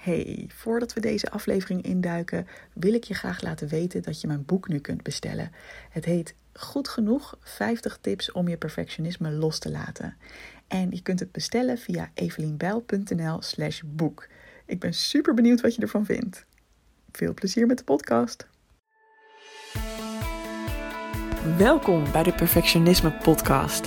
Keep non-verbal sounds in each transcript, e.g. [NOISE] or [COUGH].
Hey, voordat we deze aflevering induiken, wil ik je graag laten weten dat je mijn boek nu kunt bestellen. Het heet Goed genoeg 50 tips om je perfectionisme los te laten. En je kunt het bestellen via evelienbijl.nl/slash boek. Ik ben super benieuwd wat je ervan vindt. Veel plezier met de podcast. Welkom bij de Perfectionisme Podcast.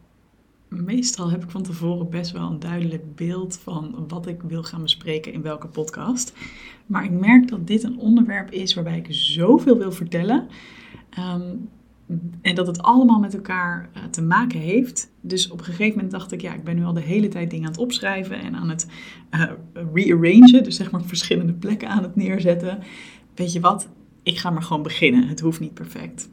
meestal heb ik van tevoren best wel een duidelijk beeld van wat ik wil gaan bespreken in welke podcast. Maar ik merk dat dit een onderwerp is waarbij ik zoveel wil vertellen. Ehm, en dat het allemaal met elkaar eh, te maken heeft. Dus op een gegeven moment dacht ik, ja, ik ben nu al de hele tijd dingen aan het opschrijven en aan het uh, rearrangen. Dus zeg maar verschillende plekken aan het neerzetten. Weet je wat? Ik ga maar gewoon beginnen. Het hoeft niet perfect.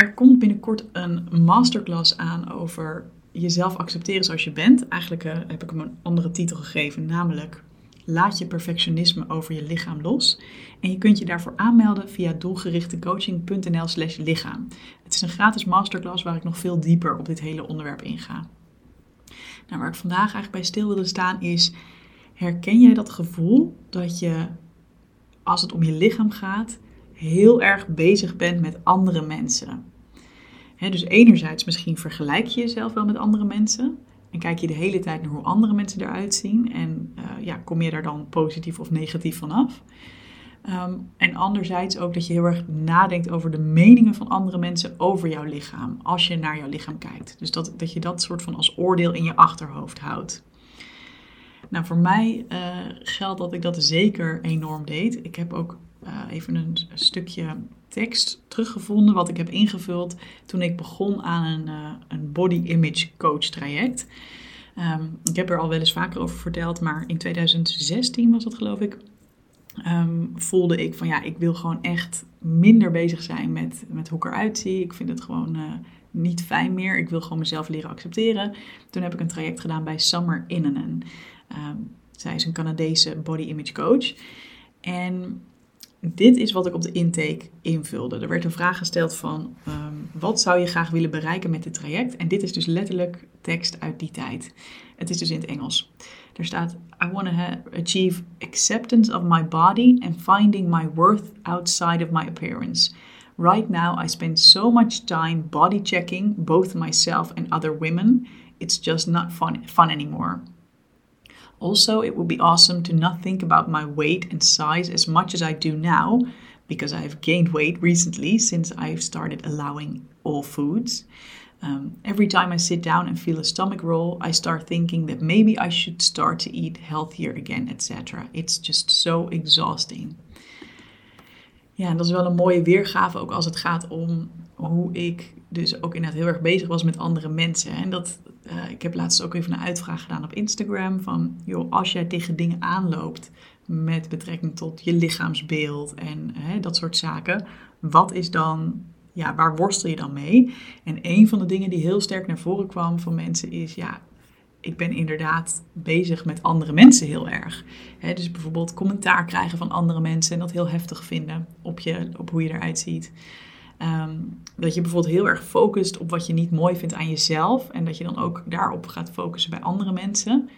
Er komt binnenkort een masterclass aan over jezelf accepteren zoals je bent. Eigenlijk uh, heb ik hem een andere titel gegeven, namelijk Laat je perfectionisme over je lichaam los. En je kunt je daarvoor aanmelden via doelgerichtecoaching.nl/slash lichaam. Het is een gratis masterclass waar ik nog veel dieper op dit hele onderwerp inga. Nou, waar ik vandaag eigenlijk bij stil wilde staan is: herken jij dat gevoel dat je, als het om je lichaam gaat, heel erg bezig bent met andere mensen. Dus enerzijds misschien vergelijk je jezelf wel met andere mensen. En kijk je de hele tijd naar hoe andere mensen eruit zien. En uh, ja, kom je daar dan positief of negatief vanaf. Um, en anderzijds ook dat je heel erg nadenkt over de meningen van andere mensen over jouw lichaam. Als je naar jouw lichaam kijkt. Dus dat, dat je dat soort van als oordeel in je achterhoofd houdt. Nou, voor mij uh, geldt dat ik dat zeker enorm deed. Ik heb ook uh, even een stukje tekst teruggevonden wat ik heb ingevuld toen ik begon aan een, uh, een body image coach traject. Um, ik heb er al wel eens vaker over verteld, maar in 2016 was dat geloof ik. Um, voelde ik van ja, ik wil gewoon echt minder bezig zijn met, met hoe ik eruit zie. Ik vind het gewoon uh, niet fijn meer. Ik wil gewoon mezelf leren accepteren. Toen heb ik een traject gedaan bij Summer Innenen. Um, zij is een Canadese body image coach. En dit is wat ik op de intake invulde. Er werd een vraag gesteld van um, wat zou je graag willen bereiken met dit traject? En dit is dus letterlijk tekst uit die tijd. Het is dus in het Engels. Er staat I want to achieve acceptance of my body and finding my worth outside of my appearance. Right now I spend so much time body checking both myself and other women. It's just not fun, fun anymore. Also, it would be awesome to not think about my weight and size as much as I do now, because I've gained weight recently since I've started allowing all foods. Um, every time I sit down and feel a stomach roll, I start thinking that maybe I should start to eat healthier again, etc. It's just so exhausting. Ja, en dat is wel een mooie weergave ook als het gaat om hoe ik dus ook inderdaad heel erg bezig was met andere mensen. En dat, uh, ik heb laatst ook even een uitvraag gedaan op Instagram van, joh, als jij tegen dingen aanloopt met betrekking tot je lichaamsbeeld en dat soort zaken, wat is dan, ja, waar worstel je dan mee? En een van de dingen die heel sterk naar voren kwam van mensen is, ja, ik ben inderdaad bezig met andere mensen heel erg. dus bijvoorbeeld commentaar krijgen van andere mensen en dat heel heftig vinden op, je, op hoe je eruit ziet. Um, dat je bijvoorbeeld heel erg focust op wat je niet mooi vindt aan jezelf. En dat je dan ook daarop gaat focussen bij andere mensen.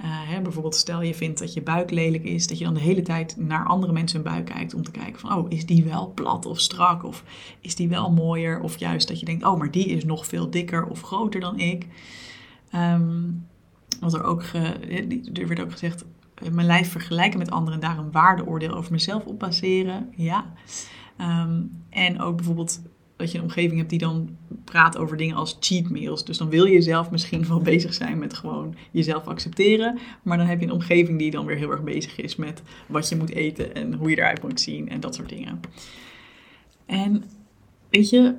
Uh, hè, bijvoorbeeld stel je vindt dat je buik lelijk is, dat je dan de hele tijd naar andere mensen hun buik kijkt om te kijken van, oh, is die wel plat of strak of is die wel mooier? Of juist dat je denkt, oh, maar die is nog veel dikker of groter dan ik. Um, wat er ook, er werd ook gezegd, eh, mijn lijf vergelijken met anderen en daar een waardeoordeel over mezelf op baseren. Ja. Um, en ook bijvoorbeeld dat je een omgeving hebt die dan praat over dingen als cheat meals. Dus dan wil je zelf misschien wel [LAUGHS] bezig zijn met gewoon jezelf accepteren. Maar dan heb je een omgeving die dan weer heel erg bezig is met wat je moet eten en hoe je eruit moet zien en dat soort dingen. En weet je,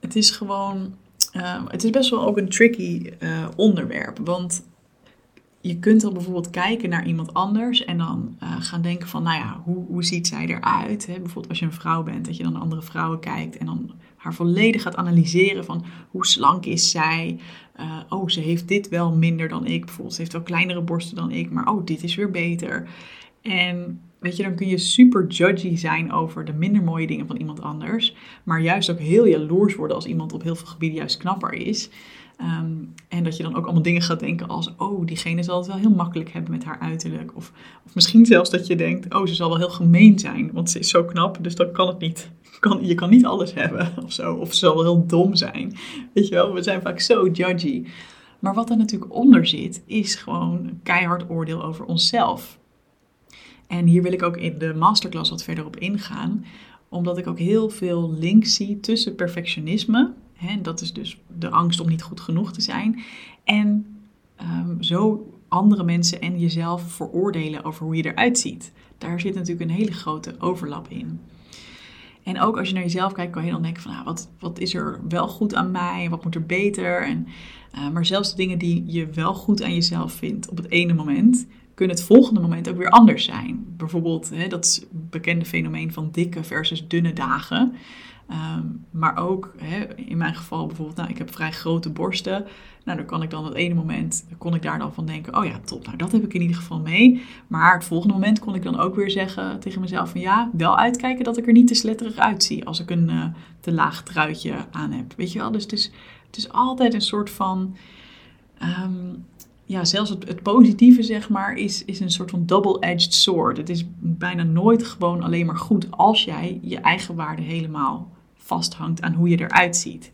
het is gewoon, uh, het is best wel ook een tricky uh, onderwerp. Want je kunt dan bijvoorbeeld kijken naar iemand anders en dan uh, gaan denken van, nou ja, hoe, hoe ziet zij eruit? Hè? Bijvoorbeeld als je een vrouw bent, dat je dan naar andere vrouwen kijkt en dan haar volledig gaat analyseren van hoe slank is zij? Uh, oh, ze heeft dit wel minder dan ik. Bijvoorbeeld, ze heeft wel kleinere borsten dan ik, maar oh, dit is weer beter. En weet je, dan kun je super judgy zijn over de minder mooie dingen van iemand anders. Maar juist ook heel jaloers worden als iemand op heel veel gebieden juist knapper is. Ehm, en dat je dan ook allemaal dingen gaat denken als, oh, diegene zal het wel heel makkelijk hebben met haar uiterlijk. Of, of misschien zelfs dat je denkt, oh, ze zal wel heel gemeen zijn, want ze is zo knap, dus dan kan het niet. Kan, je kan niet alles hebben [LAUGHS] of zo. Of ze zal wel heel dom zijn. Weet je wel, we zijn vaak zo judgy. Maar wat er natuurlijk onder zit, is gewoon een keihard oordeel over onszelf. En hier wil ik ook in de masterclass wat verder op ingaan, omdat ik ook heel veel links zie tussen perfectionisme Dat is dus de angst om niet goed genoeg te zijn. En um, zo andere mensen en jezelf veroordelen over hoe je eruit ziet. Daar zit natuurlijk een hele grote overlap in. En ook als je naar jezelf kijkt, kan je dan denken van ah, wat, wat is er wel goed aan mij wat moet er beter. En, uh, maar zelfs de dingen die je wel goed aan jezelf vindt op het ene moment, kunnen het volgende moment ook weer anders zijn. Bijvoorbeeld dat bekende fenomeen van dikke versus dunne dagen. Ehm, maar ook hè, in mijn geval bijvoorbeeld, nou, ik heb vrij grote borsten. Nou, dan kan ik dan op het ene moment, kon ik daar dan van denken, oh ja, top, nou dat heb ik in ieder geval mee. Maar het volgende moment kon ik dan ook weer zeggen tegen mezelf van ja, wel uitkijken dat ik er niet te sletterig uitzie als ik een uh, te laag truitje aan heb. Weet je wel, dus het is, het is altijd een soort van, ehm, ja, zelfs het, het, positieve zeg maar, is, is een soort van double-edged sword. Het is bijna nooit gewoon alleen maar goed als jij je eigen waarde helemaal vasthangt aan hoe je eruit ziet.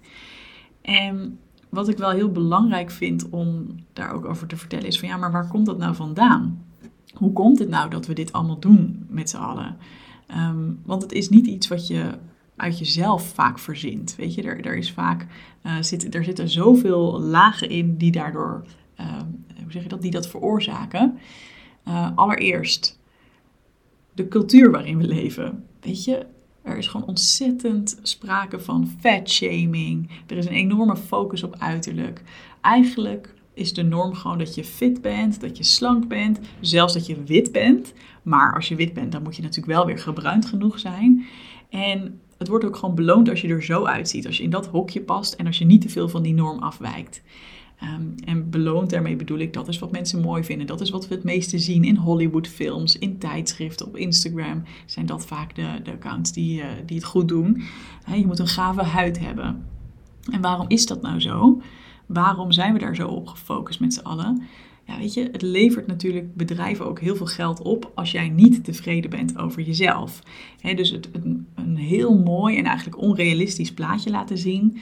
En wat ik wel heel belangrijk vind om daar ook over te vertellen is van ja, maar waar komt dat nou vandaan? Hoe komt het nou dat we dit allemaal doen met z'n allen? Ehm, want het is niet iets wat je uit jezelf vaak verzint. Weet je, er, er, is vaak, uh, zit, er zitten zoveel lagen in die daardoor, ehm, hoe zeg je dat, die dat veroorzaken. Uh, allereerst de cultuur waarin we leven. Weet je, er is gewoon ontzettend sprake van fat shaming. Er is een enorme focus op uiterlijk. Eigenlijk is de norm gewoon dat je fit bent, dat je slank bent, zelfs dat je wit bent. Maar als je wit bent, dan moet je natuurlijk wel weer gebruind genoeg zijn. En het wordt ook gewoon beloond als je er zo uitziet, als je in dat hokje past en als je niet te veel van die norm afwijkt. Um, en beloond daarmee bedoel ik, dat is wat mensen mooi vinden. Dat is wat we het meeste zien in Hollywoodfilms, in tijdschriften, op Instagram. Zijn dat vaak de, de accounts die, uh, die het goed doen. je moet een gave huid hebben. En waarom is dat nou zo? Waarom zijn we daar zo op gefocust met z'n allen? Ja, weet je, het levert natuurlijk bedrijven ook heel veel geld op als jij niet tevreden bent over jezelf. dus een heel mooi en eigenlijk onrealistisch plaatje laten zien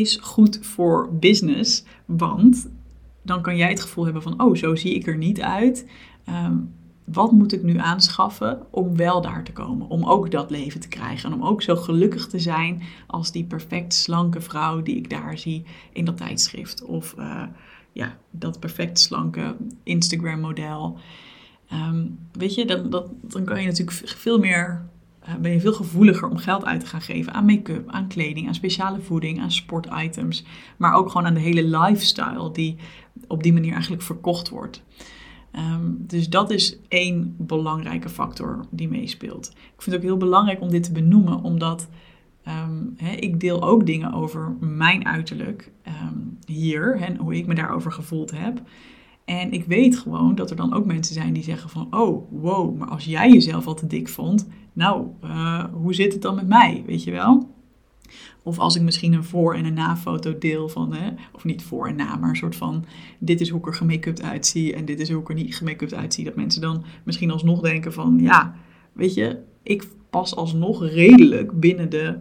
is goed voor business. Want dan kan jij het gevoel hebben van, oh, zo zie ik er niet uit. Ehm, wat moet ik nu aanschaffen om wel daar te komen? Om ook dat leven te krijgen. En om ook zo gelukkig te zijn als die perfect slanke vrouw die ik daar zie in dat tijdschrift. Of uh, ja, dat perfect slanke Instagram model. Ehm, weet je, dan, dan kan je natuurlijk veel meer eh, ben je veel gevoeliger om geld uit te gaan geven aan make-up, aan kleding, aan speciale voeding, aan sportitems. Maar ook gewoon aan de hele lifestyle die op die manier eigenlijk verkocht wordt. Um, dus dat is één belangrijke factor die meespeelt. Ik vind het ook heel belangrijk om dit te benoemen, omdat um, ik deel ook dingen over mijn uiterlijk um, hier en hoe ik me daarover gevoeld heb. En ik weet gewoon dat er dan ook mensen zijn die zeggen van, oh, wow, maar als jij jezelf al te dik vond, nou, uh, hoe zit het dan met mij, weet je wel? Of als ik misschien een voor- en een na-foto deel van, hè, of niet voor en na, maar een soort van, dit is hoe ik er gemake-upt uitzie en dit is hoe ik er niet gemake-upt uitzie. Dat mensen dan misschien alsnog denken van, ja, weet je, ik pas alsnog redelijk binnen de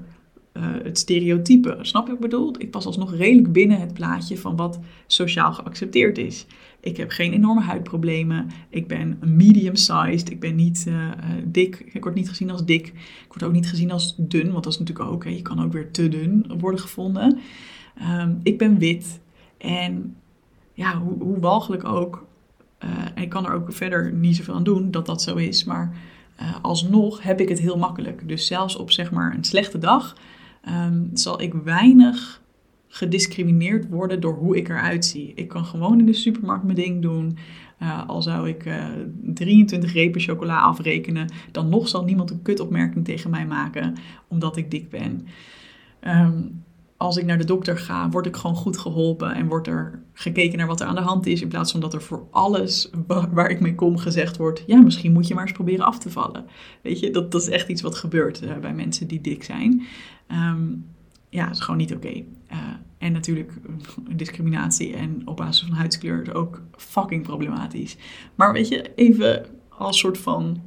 uh, het stereotype. Snap je wat ik bedoel? Ik pas alsnog redelijk binnen het plaatje van wat sociaal geaccepteerd is. Ik heb geen enorme huidproblemen. Ik ben medium-sized. Ik ben niet uh, dik. Ik word niet gezien als dik. Ik word ook niet gezien als dun, want dat is natuurlijk ook. Hè, je kan ook weer te dun worden gevonden. Um, ik ben wit. En ja, hoe, hoe walgelijk ook. En ik kan er ook verder niet zoveel aan doen dat dat zo is. Maar alsnog heb ik het heel makkelijk. Dus zelfs op zeg maar een slechte dag um, zal ik weinig gediscrimineerd worden door hoe ik eruit zie. Ik kan gewoon in de supermarkt mijn ding doen. Uh, al zou ik uh, 23 repen chocola afrekenen, dan nog zal niemand een kutopmerking tegen mij maken omdat ik dik ben. Um, als ik naar de dokter ga, word ik gewoon goed geholpen en wordt er gekeken naar wat er aan de hand is. In plaats van dat er voor alles waar ik mee kom gezegd wordt: ja, misschien moet je maar eens proberen af te vallen. Weet je, dat, dat is echt iets wat gebeurt uh, bij mensen die dik zijn. Um, ja, dat is gewoon niet oké. Uh, en natuurlijk discriminatie en op basis van huidskleur is ook fucking problematisch. Maar weet je, even als soort van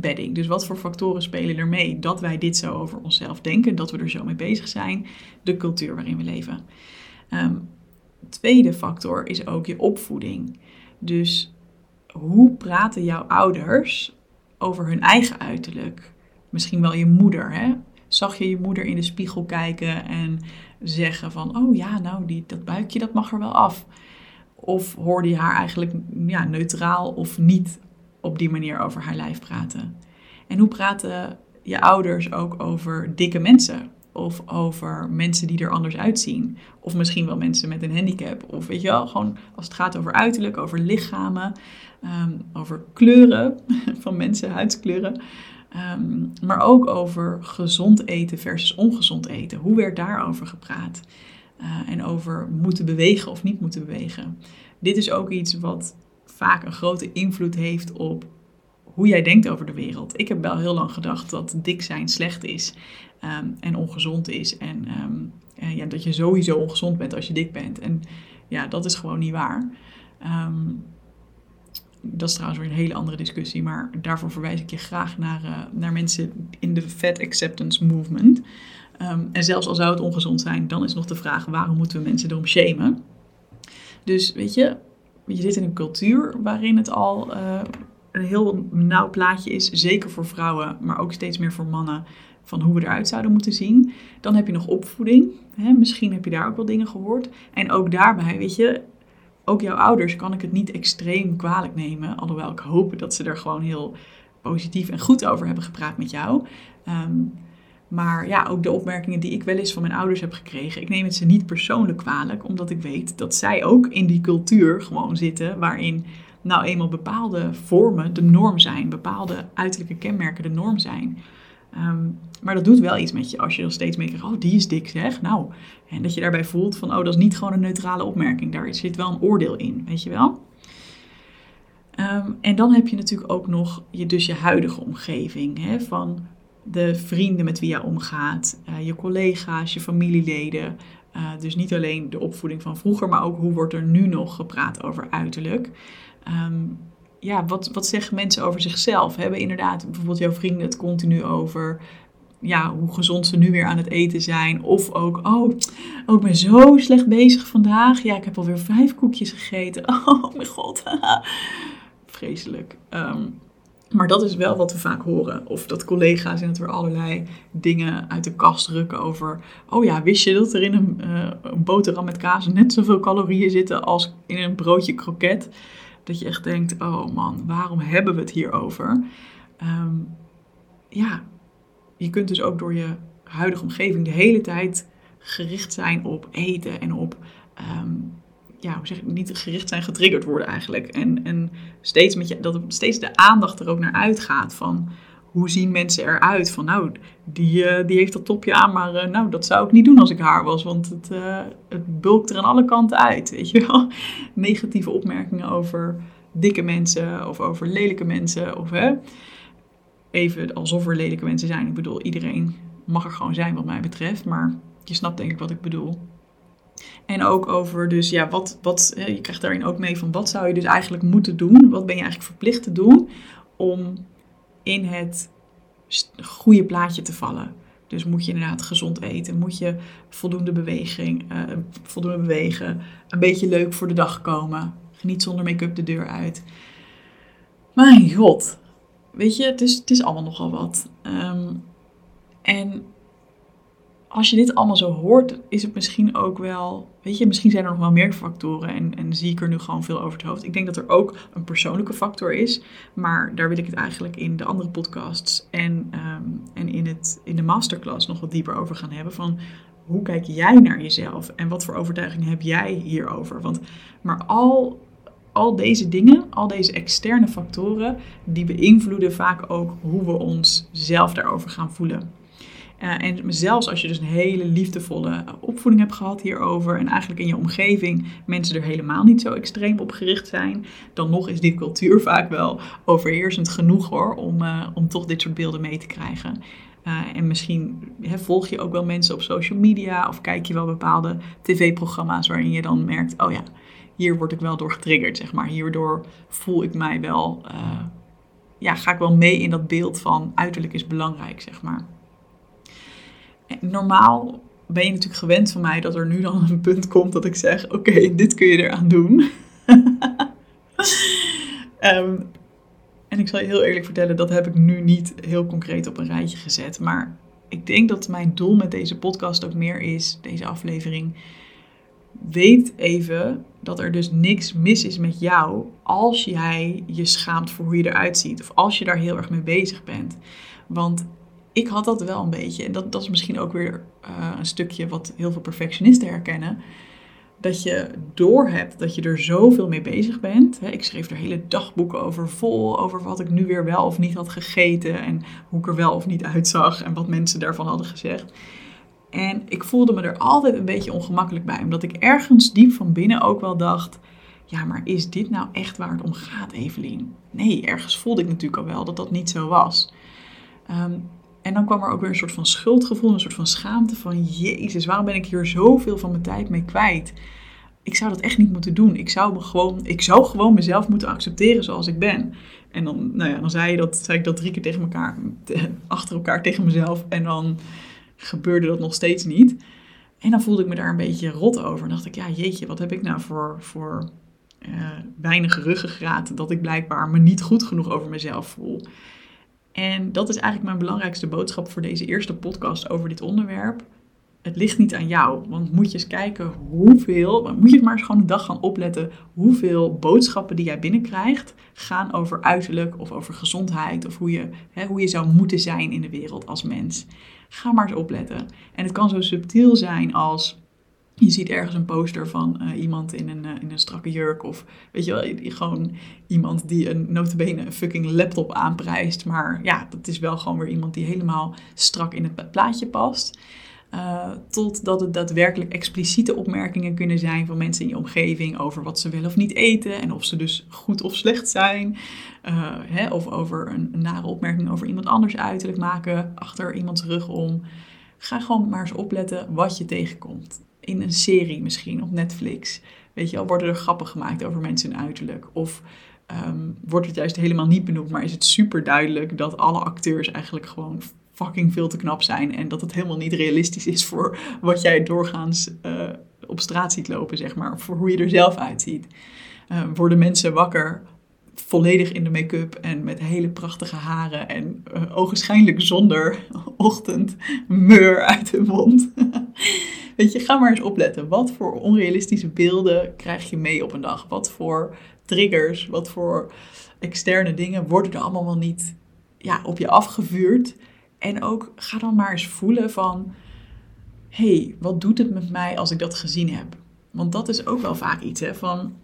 bedding. Dus wat voor factoren spelen er mee dat wij dit zo over onszelf denken, dat we er zo mee bezig zijn, de cultuur waarin we leven. Um, tweede factor is ook je opvoeding. Dus hoe praten jouw ouders over hun eigen uiterlijk? Misschien wel je moeder, hè? Zag je je moeder in de spiegel kijken en zeggen van, oh ja, nou, die, dat buikje, dat mag er wel af. Of hoorde je haar eigenlijk ja, neutraal of niet op die manier over haar lijf praten? En hoe praten je ouders ook over dikke mensen? Of over mensen die er anders uitzien? Of misschien wel mensen met een handicap? Of weet je wel, gewoon als het gaat over uiterlijk, over lichamen, ehm, over kleuren [LAUGHS] van mensen, huidskleuren. Um, maar ook over gezond eten versus ongezond eten. Hoe werd daarover gepraat? Uh, en over moeten bewegen of niet moeten bewegen. Dit is ook iets wat vaak een grote invloed heeft op hoe jij denkt over de wereld. Ik heb wel heel lang gedacht dat dik zijn slecht is um, en ongezond is. En um, ja, dat je sowieso ongezond bent als je dik bent. En ja, dat is gewoon niet waar. Um, dat is trouwens weer een hele andere discussie, maar daarvoor verwijs ik je graag naar, uh, naar mensen in de Fat Acceptance Movement. en zelfs al zou het ongezond zijn, dan is nog de vraag: waarom moeten we mensen erom shamen? Dus weet je, je zit in een cultuur waarin het al uh, een heel nauw plaatje is, zeker voor vrouwen, maar ook steeds meer voor mannen, van hoe we eruit zouden moeten zien. Dan heb je nog opvoeding. Hè? Misschien heb je daar ook wel dingen gehoord. En ook daarbij, weet je, ook jouw ouders kan ik het niet extreem kwalijk nemen. Alhoewel ik hoop dat ze er gewoon heel positief en goed over hebben gepraat met jou. Um, maar ja, ook de opmerkingen die ik wel eens van mijn ouders heb gekregen. Ik neem het ze niet persoonlijk kwalijk, omdat ik weet dat zij ook in die cultuur gewoon zitten waarin nou eenmaal bepaalde vormen de norm zijn, bepaalde uiterlijke kenmerken de norm zijn. Um, maar dat doet wel iets met je als je er steeds mee krijgt, oh die is dik zeg. Nou, en dat je daarbij voelt van, oh dat is niet gewoon een neutrale opmerking, daar zit wel een oordeel in, weet je wel. Um, en dan heb je natuurlijk ook nog je, dus je huidige omgeving, hè, van de vrienden met wie je omgaat, uh, je collega's, je familieleden. Uh, dus niet alleen de opvoeding van vroeger, maar ook hoe wordt er nu nog gepraat over uiterlijk. Um, ja, wat, wat zeggen mensen over zichzelf? Hebben inderdaad bijvoorbeeld jouw vrienden het continu over ja, hoe gezond ze nu weer aan het eten zijn. Of ook, oh, oh, ik ben zo slecht bezig vandaag. Ja, ik heb alweer vijf koekjes gegeten. [LAUGHS] Oh mijn god. [LAUGHS] Vreselijk. Um, maar dat is wel wat we vaak horen. Of dat collega's in het weer allerlei dingen uit de kast rukken over... Oh ja, wist je dat er in een, uh, een boterham met kaas net zoveel calorieën zitten als in een broodje kroket? Dat je echt denkt, oh man, waarom hebben we het hier over? Um, ja, je kunt dus ook door je huidige omgeving de hele tijd gericht zijn op eten en op... Um, ja, zeg niet gericht zijn, getriggerd worden eigenlijk. En, en steeds met je, dat steeds de aandacht er ook naar uitgaat van hoe zien mensen eruit? Van nou, die, uh, die heeft dat topje aan, maar uh, nou, dat zou ik niet doen als ik haar was, want het, uh, het bulkt er aan alle kanten uit, weet je wel? [LAUGHS] Negatieve opmerkingen over dikke mensen of over lelijke mensen of hè, even alsof er lelijke mensen zijn. Ik bedoel, iedereen mag er gewoon zijn wat mij betreft, maar je snapt denk ik wat ik bedoel. En ook over, dus ja, wat, wat, je krijgt daarin ook mee van wat zou je dus eigenlijk moeten doen? Wat ben je eigenlijk verplicht te doen om in het goede plaatje te vallen? Dus moet je inderdaad gezond eten, moet je voldoende beweging, uh, voldoende bewegen, een beetje leuk voor de dag komen, niet zonder make-up de deur uit. Mijn god, weet je, het is, het is allemaal nogal wat. Um, en als je dit allemaal zo hoort, is het misschien ook wel. Weet je, misschien zijn er nog wel meer factoren en, en zie ik er nu gewoon veel over het hoofd. Ik denk dat er ook een persoonlijke factor is, maar daar wil ik het eigenlijk in de andere podcasts en, um, en in, het, in de masterclass nog wat dieper over gaan hebben. Van hoe kijk jij naar jezelf en wat voor overtuigingen heb jij hierover? Want, maar al, al deze dingen, al deze externe factoren, die beïnvloeden vaak ook hoe we ons zelf daarover gaan voelen. En zelfs als je dus een hele liefdevolle opvoeding hebt gehad hierover en eigenlijk in je omgeving mensen er helemaal niet zo extreem op gericht zijn, dan nog is die cultuur [LAUGHS] vaak wel overheersend genoeg hoor, om, uh, om toch dit soort beelden mee te krijgen. Uh, en misschien volg je ook wel mensen op social media of kijk je wel bepaalde tv-programma's waarin je dan merkt, oh ja, hier word ik wel door getriggerd, zeg maar. Hierdoor voel ik mij wel, ja, ga ik wel mee in dat beeld van uiterlijk is belangrijk, zeg maar normaal ben je natuurlijk gewend van mij dat er nu dan een punt komt dat ik zeg: Oké, dit kun je eraan doen. um, [LAUGHS] en ik zal je heel eerlijk vertellen, dat heb ik nu niet heel concreet op een rijtje gezet. Maar ik denk dat mijn doel met deze podcast ook meer is, deze aflevering. Weet even dat er dus niks mis is met jou als jij je schaamt voor hoe je eruit ziet. Of als je daar heel erg mee bezig bent. Want ik had dat wel een beetje. En dat, dat is misschien ook weer uh, een stukje wat heel veel perfectionisten herkennen. Dat je doorhebt dat je er zoveel mee bezig bent. Ik schreef er hele dagboeken over vol. Over wat ik nu weer wel of niet had gegeten. En hoe ik er wel of niet uitzag. En wat mensen daarvan hadden gezegd. En ik voelde me er altijd een beetje ongemakkelijk bij. Omdat ik ergens diep van binnen ook wel dacht. Ja, maar is dit nou echt waar het om gaat, Evelien? Nee, ergens voelde ik natuurlijk al wel dat dat niet zo was. Um, en dan kwam er ook weer een soort van schuldgevoel, een soort van schaamte van Jezus, waarom ben ik hier zoveel van mijn tijd mee kwijt? Ik zou dat echt niet moeten doen. Ik zou, me gewoon, ik zou gewoon mezelf moeten accepteren zoals ik ben. En dan, nou ja, dan zei, je dat, zei ik dat drie keer tegen elkaar, achter elkaar tegen mezelf. En dan gebeurde dat nog steeds niet. En dan voelde ik me daar een beetje rot over. En dacht ik, ja jeetje, wat heb ik nou voor, voor uh, weinig ruggengraat dat ik blijkbaar me niet goed genoeg over mezelf voel. En dat is eigenlijk mijn belangrijkste boodschap voor deze eerste podcast over dit onderwerp. Het ligt niet aan jou, want moet je eens kijken hoeveel, moet je maar eens gewoon een dag gaan opletten hoeveel boodschappen die jij binnenkrijgt gaan over uiterlijk of over gezondheid of hoe je, hè, hoe je zou moeten zijn in de wereld als mens. Ga maar eens opletten. En het kan zo subtiel zijn als je ziet ergens een poster van uh, iemand in een, uh, in een strakke jurk. Of weet je wel, gewoon iemand die een notabene fucking laptop aanprijst. Maar ja, dat is wel gewoon weer iemand die helemaal strak in het plaatje past. Uh, totdat het daadwerkelijk expliciete opmerkingen kunnen zijn van mensen in je omgeving over wat ze wel of niet eten en of ze dus goed of slecht zijn. hè, of over een, een nare opmerking over iemand anders uiterlijk maken achter iemands rug om. Ga gewoon maar eens opletten wat je tegenkomt in een serie misschien op Netflix. Weet je wel, worden er grappen gemaakt over mensen uiterlijk? Of ehm, wordt het juist helemaal niet benoemd, maar is het super duidelijk dat alle acteurs eigenlijk gewoon fucking veel te knap zijn en dat het helemaal niet realistisch is voor wat jij doorgaans uh, op straat ziet lopen, zeg maar, voor hoe je er zelf uitziet. Uh, worden mensen wakker volledig in de make-up en met hele prachtige haren en uh, ogenschijnlijk zonder [LAUGHS] ochtendmeur uit de mond. [LAUGHS] Weet je, ga maar eens opletten. Wat voor onrealistische beelden krijg je mee op een dag? Wat voor triggers, wat voor externe dingen worden er allemaal wel niet ja, op je afgevuurd? En ook ga dan maar eens voelen van, hey, wat doet het met mij als ik dat gezien heb? Want dat is ook wel vaak iets, hè, van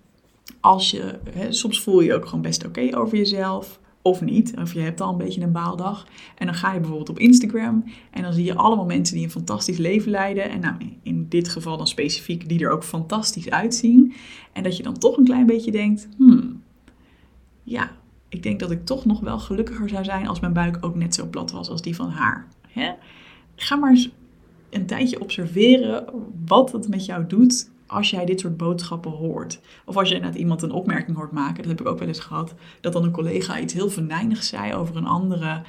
als je, hè, soms voel je je ook gewoon best oké over jezelf of niet. Of je hebt al een beetje een baaldag. En dan ga je bijvoorbeeld op Instagram en dan zie je allemaal mensen die een fantastisch leven leiden. En nou, in dit geval dan specifiek die er ook fantastisch uitzien. En dat je dan toch een klein beetje denkt, hmm, ja, ik denk dat ik toch nog wel gelukkiger zou zijn als mijn buik ook net zo plat was als die van haar. Ga maar eens een tijdje observeren wat het met jou doet als jij dit soort boodschappen hoort. Of als je net iemand een opmerking hoort maken, dat heb ik ook wel eens gehad, dat dan een collega iets heel venijnigs zei over een andere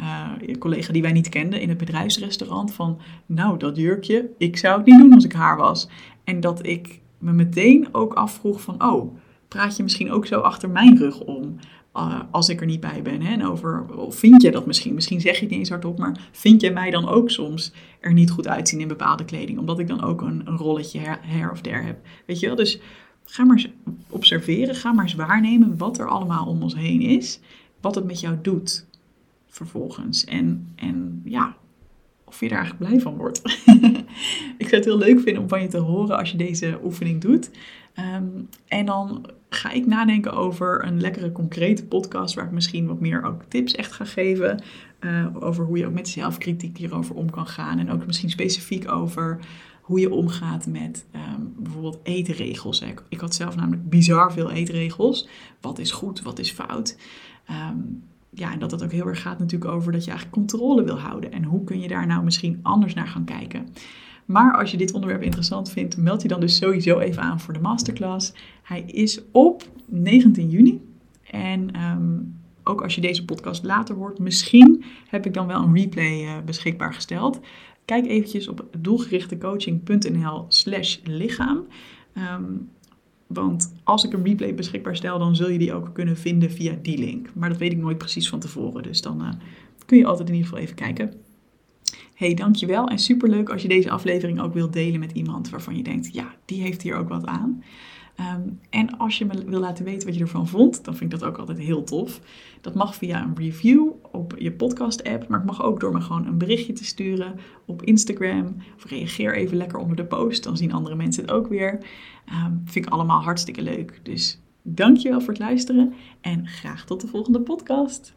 uh, collega die wij niet kenden in het bedrijfsrestaurant. Van, nou, dat jurkje, ik zou het niet doen als ik haar was. En dat ik me meteen ook afvroeg van, oh, praat je misschien ook zo achter mijn rug om? Uh, als ik er niet bij ben. Hè? En over, of vind je dat misschien? Misschien zeg je het niet eens hardop, maar vind jij mij dan ook soms er niet goed uitzien in bepaalde kleding? Omdat ik dan ook een, rolletje her, her, of der heb. Weet je wel? Dus ga maar eens observeren, ga maar eens waarnemen wat er allemaal om ons heen is. Wat het met jou doet vervolgens. En, en ja, of je er eigenlijk blij van wordt. [LAUGHS] ik zou het heel leuk vinden om van je te horen als je deze oefening doet. Ehm, en dan ga ik nadenken over een lekkere concrete podcast waar ik misschien wat meer ook tips echt ga geven. Uh, over hoe je ook met zelfkritiek hierover om kan gaan. En ook misschien specifiek over hoe je omgaat met um, bijvoorbeeld eetregels. Ik had zelf namelijk bizar veel eetregels. Wat is goed, wat is fout? Um, ja, en dat het ook heel erg gaat natuurlijk over dat je eigenlijk controle wil houden. En hoe kun je daar nou misschien anders naar gaan kijken? Maar als je dit onderwerp interessant vindt, meld je dan dus sowieso even aan voor de masterclass. Hij is op 19 juni. En um, ook als je deze podcast later hoort, misschien heb ik dan wel een replay uh, beschikbaar gesteld. Kijk eventjes op doelgerichtecoaching.nl slash lichaam. Um, want als ik een replay beschikbaar stel, dan zul je die ook kunnen vinden via die link. Maar dat weet ik nooit precies van tevoren. Dus dan uh, kun je altijd in ieder geval even kijken. Hey, dankjewel. En superleuk als je deze aflevering ook wilt delen met iemand waarvan je denkt, ja, die heeft hier ook wat aan. Um, en als je me wil laten weten wat je ervan vond, dan vind ik dat ook altijd heel tof. Dat mag via een review op je podcast-app, maar het mag ook door me gewoon een berichtje te sturen op Instagram. Of reageer even lekker onder de post, dan zien andere mensen het ook weer. Um, vind ik allemaal hartstikke leuk. Dus dankjewel voor het luisteren en graag tot de volgende podcast.